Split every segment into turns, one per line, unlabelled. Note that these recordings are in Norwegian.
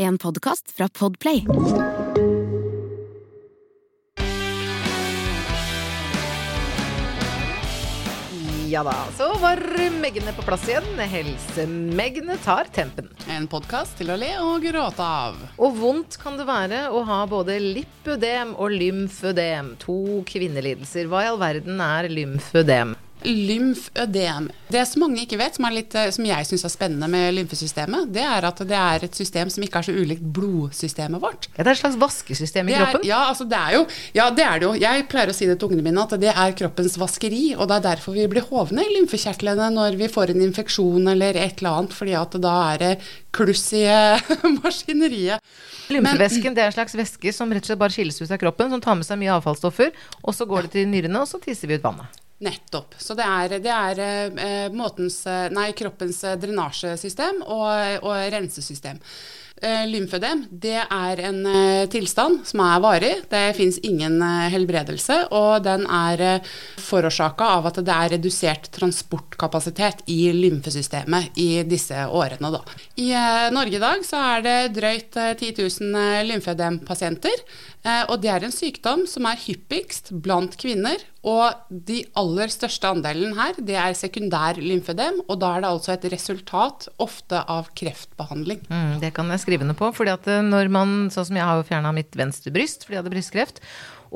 En podkast fra Podplay.
Ja da, så var Meggene på plass igjen. Helsemeggene tar tempen.
En podkast til å le og gråte av.
Og vondt kan det være å ha både lipødem og lymfødem. To kvinnelidelser. Hva i all verden er lymfødem?
Lymfødem. Det som mange ikke vet, som, litt, som jeg syns er spennende med lymfesystemet, det er at det er et system som ikke er så ulikt blodsystemet vårt.
Ja, det er et slags vaskesystem i
er,
kroppen?
ja, altså det er jo, ja, det er det jo. Jeg pleier å si det til ungene mine at det er kroppens vaskeri. Og det er derfor vi blir hovne i lymfekjertlene når vi får en infeksjon eller et eller annet, fordi at da er det kluss i maskineriet.
Lymfevæsken det er en slags væske som rett og slett bare skilles ut av kroppen, som tar med seg mye avfallsstoffer. Og så går det til nyrene, og så tisser vi ut vannet.
Nettopp. Så det er, det er eh, måtens, eh, nei, kroppens eh, drenasjesystem og, og rensesystem. Eh, lymfødem det er en eh, tilstand som er varig. Det fins ingen eh, helbredelse, og den er forårsaka av at det er redusert transportkapasitet i lymfesystemet i disse årene. Da. I Norge i dag så er det drøyt eh, 10 000 eh, lymfødempasienter. Og det er en sykdom som er hyppigst blant kvinner. Og de aller største andelen her, det er sekundær lymfødem. Og da er det altså et resultat ofte av kreftbehandling.
Mm, det kan jeg skrive ned på. fordi at eh, når man, sånn som jeg har jo fjerna mitt venstre bryst fordi jeg hadde brystkreft.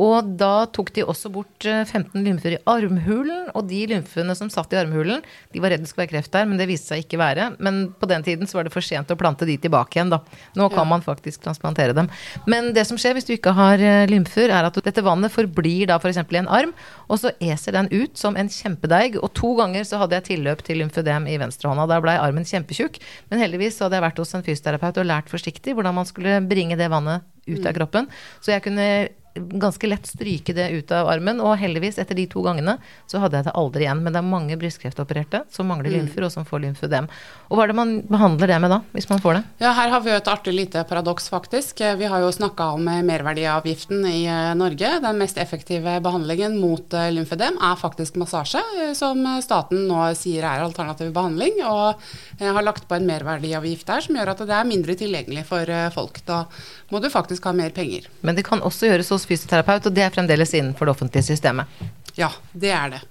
Og da tok de også bort eh, 15 lymfer i armhulen. Og de lymfene som satt i armhulen, de var redd det skulle være kreft der, men det viste seg ikke være. Men på den tiden så var det for sent å plante de tilbake igjen, da. Nå kan man faktisk transplantere dem. Men det som skjer hvis du ikke har eh, lymfer, er at dette vannet forblir da f.eks. i en arm, og så eser den ut som en kjempedeig. Og to ganger så hadde jeg tilløp til lymfødem i venstrehånda. Der blei armen kjempetjukk. Men heldigvis så hadde jeg vært hos en fysioterapeut og lært forsiktig hvordan man skulle bringe det vannet ut av kroppen. Så jeg kunne ganske lett stryke det ut av armen, og heldigvis, etter de to gangene, så hadde jeg det aldri igjen. Men det er mange brystkreftopererte som mangler lymfer, og som får lymfødem. Og hva er det man behandler det med da, hvis man får det?
Ja, her har vi jo et artig lite paradoks, faktisk. Eh, Vi har jo snakka om eh, merverdiavgiften i eh, Norge. Den mest effektive behandlingen mot lymfødem er faktisk massasje, som staten nå sier er alternativ behandling. Og har lagt på en merverdiavgift der som gjør at det er mindre tilgjengelig for folk. Da må du faktisk ha mer penger.
Men det kan også gjøres hos fysioterapeut, og det er fremdeles innenfor det offentlige systemet.
Ja, det er det.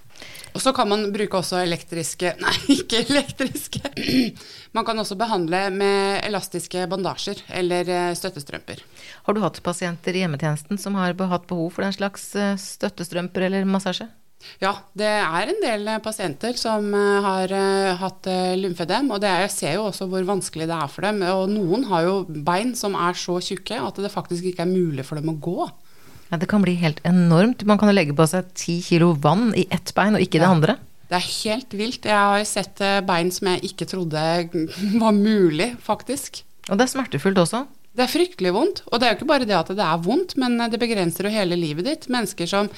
Og så kan man bruke også elektriske Nei, ikke elektriske. Man kan også behandle med elastiske bandasjer eller eh, støttestrømper.
Har du hatt pasienter i hjemmetjenesten som har hatt behov for den slags eh, støttestrømper eller massasje?
Ja, det er en del eh, pasienter som har hatt lymfedem. og det er, jeg ser jo også hvor vanskelig det er for dem. Og noen har jo bein som er så tjukke at det faktisk ikke er mulig for dem å gå.
Ja, det kan bli helt enormt. Man kan jo legge på seg ti kilo vann i ett bein, og ikke i det andre.
Det er helt vilt. Jeg har sett eh, bein som jeg ikke trodde var mulig, faktisk.
Og det er smertefullt også.
Det er fryktelig vondt. Og det er jo ikke bare det at det er vondt, men det begrenser jo hele livet ditt. Mennesker som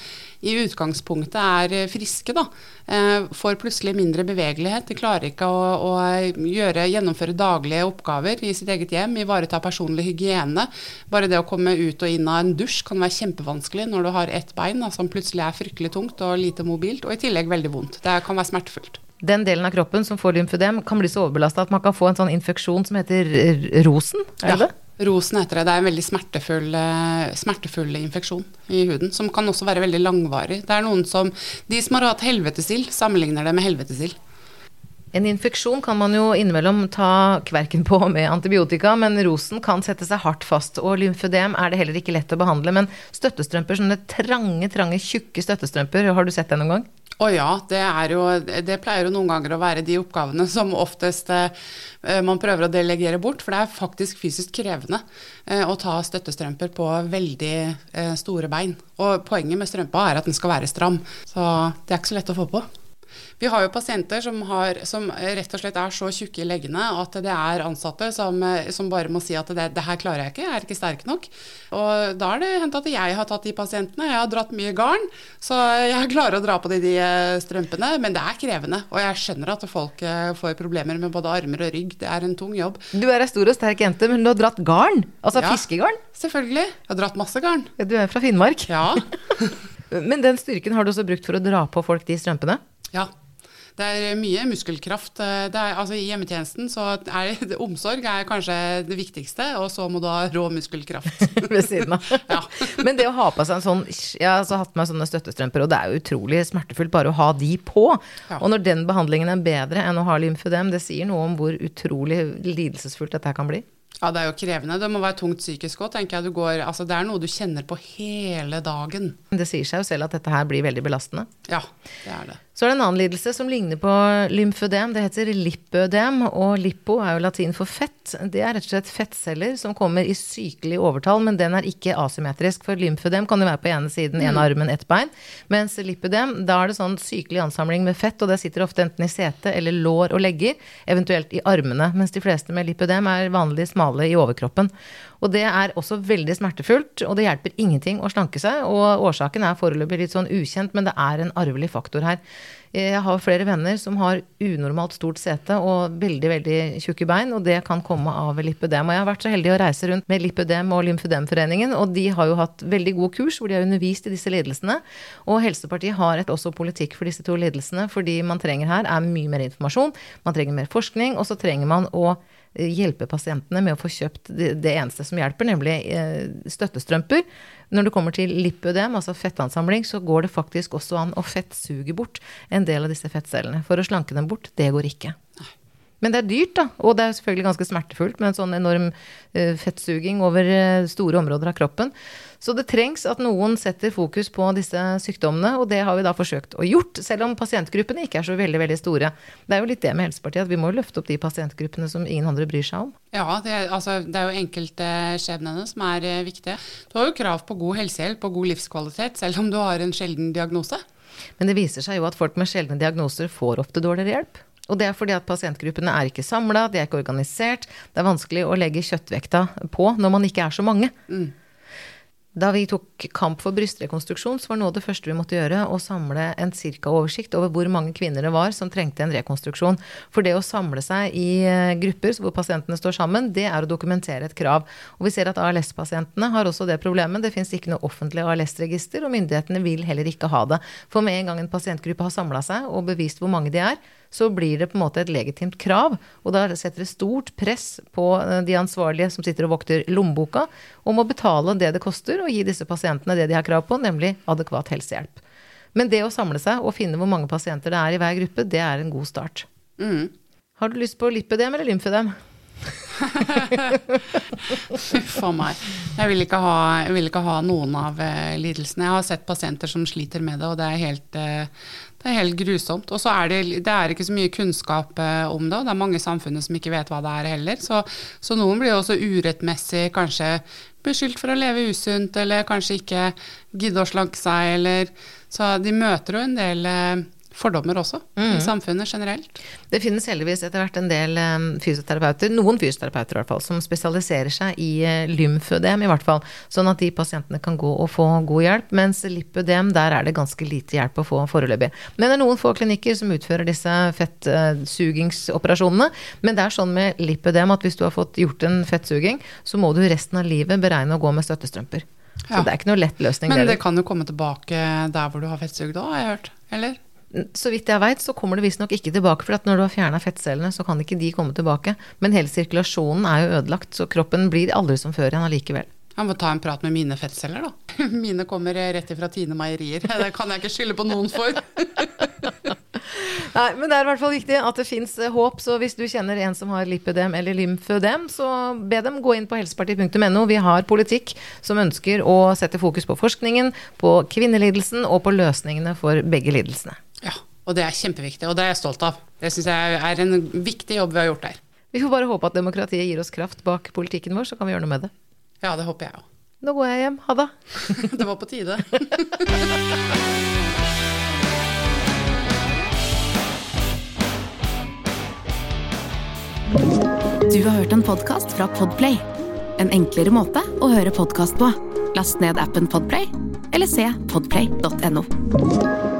i utgangspunktet er eh, friske, da, eh, får plutselig mindre bevegelighet. De klarer ikke å, å gjøre, gjennomføre daglige oppgaver i sitt eget hjem, ivareta personlig hygiene. Bare det å komme ut og inn av en dusj kan være kjempevanskelig når du har ett bein da, som plutselig er fryktelig tungt og lite mobilt, og i tillegg veldig vondt. Det kan være smertefullt.
Den delen av kroppen som får lymfødem, kan bli så overbelasta at man kan få en sånn infeksjon som heter rosen. Er det det?
Rosen heter det. Det er en veldig smertefull, eh, smertefull infeksjon i huden, som kan også være veldig langvarig. Det er noen som, De som har hatt helvetesild, sammenligner det med helvetesild.
En infeksjon kan man jo innimellom ta kverken på med antibiotika, men rosen kan sette seg hardt fast. Og lymfødem er det heller ikke lett å behandle. Men støttestrømper, sånne trange, trange, tjukke støttestrømper, har du sett det noen gang?
Å ja, det, jo, det pleier jo noen ganger å være de oppgavene som oftest eh, man prøver å delegere bort, for det er faktisk fysisk krevende eh, å ta støttestrømper på veldig eh, store bein. Og poenget med strømpa er at den skal være stram, så det er ikke så lett å få på. Vi har jo pasienter som, har, som rett og slett er så tjukke i leggene at det er ansatte som, eh, som bare må si at det, det her klarer jeg ikke, jeg er ikke sterk nok. Og da er det hendt at jeg har tatt de pasientene. Jeg har dratt mye garn, så jeg klarer å dra på de, de eh, strømpene. Men det er krevende, og jeg skjønner at folk eh, får problemer med både armer og rygg. Det er en tung jobb.
Du er ei stor og sterk jente, men du har dratt garn? Altså
Ja.
fiskegarn?
Selvfølgelig. Jeg har dratt masse garn.
Du er fra Finnmark.
Ja.
Men den styrken har du også brukt for å dra på folk de strømpene?
Ja. Det er mye muskelkraft. Det er, altså, I hjemmetjenesten så er det, omsorg er kanskje det viktigste, og så må du ha rå muskelkraft.
ved siden av.
Ja.
Men det å ha på seg en sånn Jeg har altså hatt på meg sånne støttestrømper, og det er jo utrolig smertefullt bare å ha de på.
Ja.
Og når den behandlingen er bedre enn å ha lymfødem, det sier noe om hvor utrolig lidelsesfullt dette kan bli.
Ja, det er jo krevende. Det må være tungt psykisk òg, tenker jeg. Du går, altså, det er noe du kjenner på hele dagen.
Det sier seg jo selv at dette her blir veldig belastende.
Ja, det er det.
Så er det en annen lidelse som ligner på lymfødem. Det heter lipødem, og lipo er jo latin for fett. Det er rett og slett fettceller som kommer i sykelig overtall, men den er ikke asymmetrisk. For lymfødem kan jo være på ene siden, en armen, ett bein. Mens lipødem, da er det sånn sykelig ansamling med fett, og det sitter ofte enten i sete eller lår og legger, eventuelt i armene. Mens de fleste med lipødem er vanlig smale i overkroppen. Og det er også veldig smertefullt, og det hjelper ingenting å slanke seg. Og årsaken er foreløpig litt sånn ukjent, men det er en arvelig faktor her. Jeg har flere venner som har unormalt stort sete og veldig veldig tjukke bein, og det kan komme av lipødem. Og jeg har vært så heldig å reise rundt med Lipødem og Lymfødemforeningen, og de har jo hatt veldig gode kurs hvor de har undervist i disse lidelsene. Og Helsepartiet har et også politikk for disse to lidelsene, fordi man trenger her er mye mer informasjon, man trenger mer forskning, og så trenger man å hjelpe pasientene med å få kjøpt det, eneste som hjelper, nemlig eh, støttestrømper. Når det kommer til lipødem, altså fettansamling, så går det faktisk også an å fettsuge bort en del av disse fettcellene. For å slanke dem bort, det går ikke. Men det er dyrt, da. Og det er selvfølgelig ganske smertefullt med en sånn enorm uh, fettsuging over uh, store områder av kroppen. Så det trengs at noen setter fokus på disse sykdommene, og det har vi da forsøkt å gjort, selv om pasientgruppene ikke er så veldig, veldig store. Det er jo litt det med Helsepartiet, at vi må løfte opp de pasientgruppene som ingen andre bryr seg om.
Ja, det altså, det er jo enkeltskjebnene som er eh, viktige. Du har jo krav på god helsehjelp og god livskvalitet, selv om du har en sjelden diagnose.
Men det viser seg jo at folk med sjeldne diagnoser får ofte dårligere hjelp. Og det er fordi at pasientgruppene er ikke samla, de er ikke organisert. Det er vanskelig å legge kjøttvekta på når man ikke er så mange.
Mm.
Da vi tok kamp for brystrekonstruksjon, så var noe av det første vi måtte gjøre å samle en cirka oversikt over hvor mange kvinner det var som trengte en rekonstruksjon. For det å samle seg i eh, grupper hvor pasientene står sammen, det er å dokumentere et krav. Og vi ser at ALS-pasientene har også det problemet. Det fins ikke noe offentlig ALS-register, og myndighetene vil heller ikke ha det. For med en gang en pasientgruppe har samla seg og bevist hvor mange de er, så blir det på en måte et legitimt krav. Og da setter det stort press på eh, de ansvarlige som sitter og vokter lommeboka, om å betale det det koster og gi disse pasientene det de har krav på, nemlig adekvat helsehjelp. Men det å samle seg og finne hvor mange pasienter det er i hver gruppe, det er en god start.
Mm.
Har du lyst på lipødem eller lymfødem?
A meg. Jeg vil, ha, jeg vil ikke ha noen av uh, lidelsene. Jeg har sett pasienter som sliter med det, og det er helt, uh, det er helt grusomt. Og så er det, det er ikke så mye kunnskap uh, om det, og det er mange i samfunnet som ikke vet hva det er heller. Så, så noen blir også urettmessig kanskje beskyldt for å leve usunt, eller kanskje ikke gidde å slanke seg, eller Så de møter jo en del fordommer også, i samfunnet generelt.
Det finnes heldigvis etter hvert en del um, fysioterapeuter, noen fysioterapeuter i hvert fall, som spesialiserer seg i uh, lymfødem, i hvert fall. Sånn at de pasientene kan gå og få god hjelp. Mens lipødem, der er det ganske lite hjelp å få foreløpig. Men det er noen få klinikker som utfører disse fettsugingsoperasjonene. Men det er sånn med lipødem at hvis du har fått gjort en fettsuging, så må du resten av livet beregne å gå med støttestrømper. Så det er ikke noe lett løsning.
Men
det
det kan jo komme tilbake der hvor du har fettsugd òg, har jeg hørt. Eller?
Så vidt jeg veit, så kommer det visstnok ikke tilbake. For at når du har fjerna fettcellene, så kan ikke de komme tilbake. Men hele sirkulasjonen er jo ødelagt, så kroppen blir aldri som før igjen allikevel.
Jeg må ta en prat med mine fettceller, da. Mine kommer rett ifra Tine Meierier. Det kan jeg ikke skylde på noen for.
Nei, men det er i hvert fall viktig at det fins håp. Så hvis du kjenner en som har lipødem eller lymfødem, så be dem gå inn på helsepartiet.no. Vi har politikk som ønsker å sette fokus på forskningen, på kvinnelidelsen og på løsningene for begge lidelsene.
Ja, og det er kjempeviktig, og det er jeg stolt av. Det syns jeg er en viktig jobb vi har gjort der.
Vi får bare håpe at demokratiet gir oss kraft bak politikken vår, så kan vi gjøre noe med det.
Ja, det håper jeg òg.
Nå går jeg hjem. Ha det.
Det var på tide.
Du har hørt en podkast fra Podplay. En enklere måte å høre podkast på. Last ned appen Podplay, eller se podplay.no.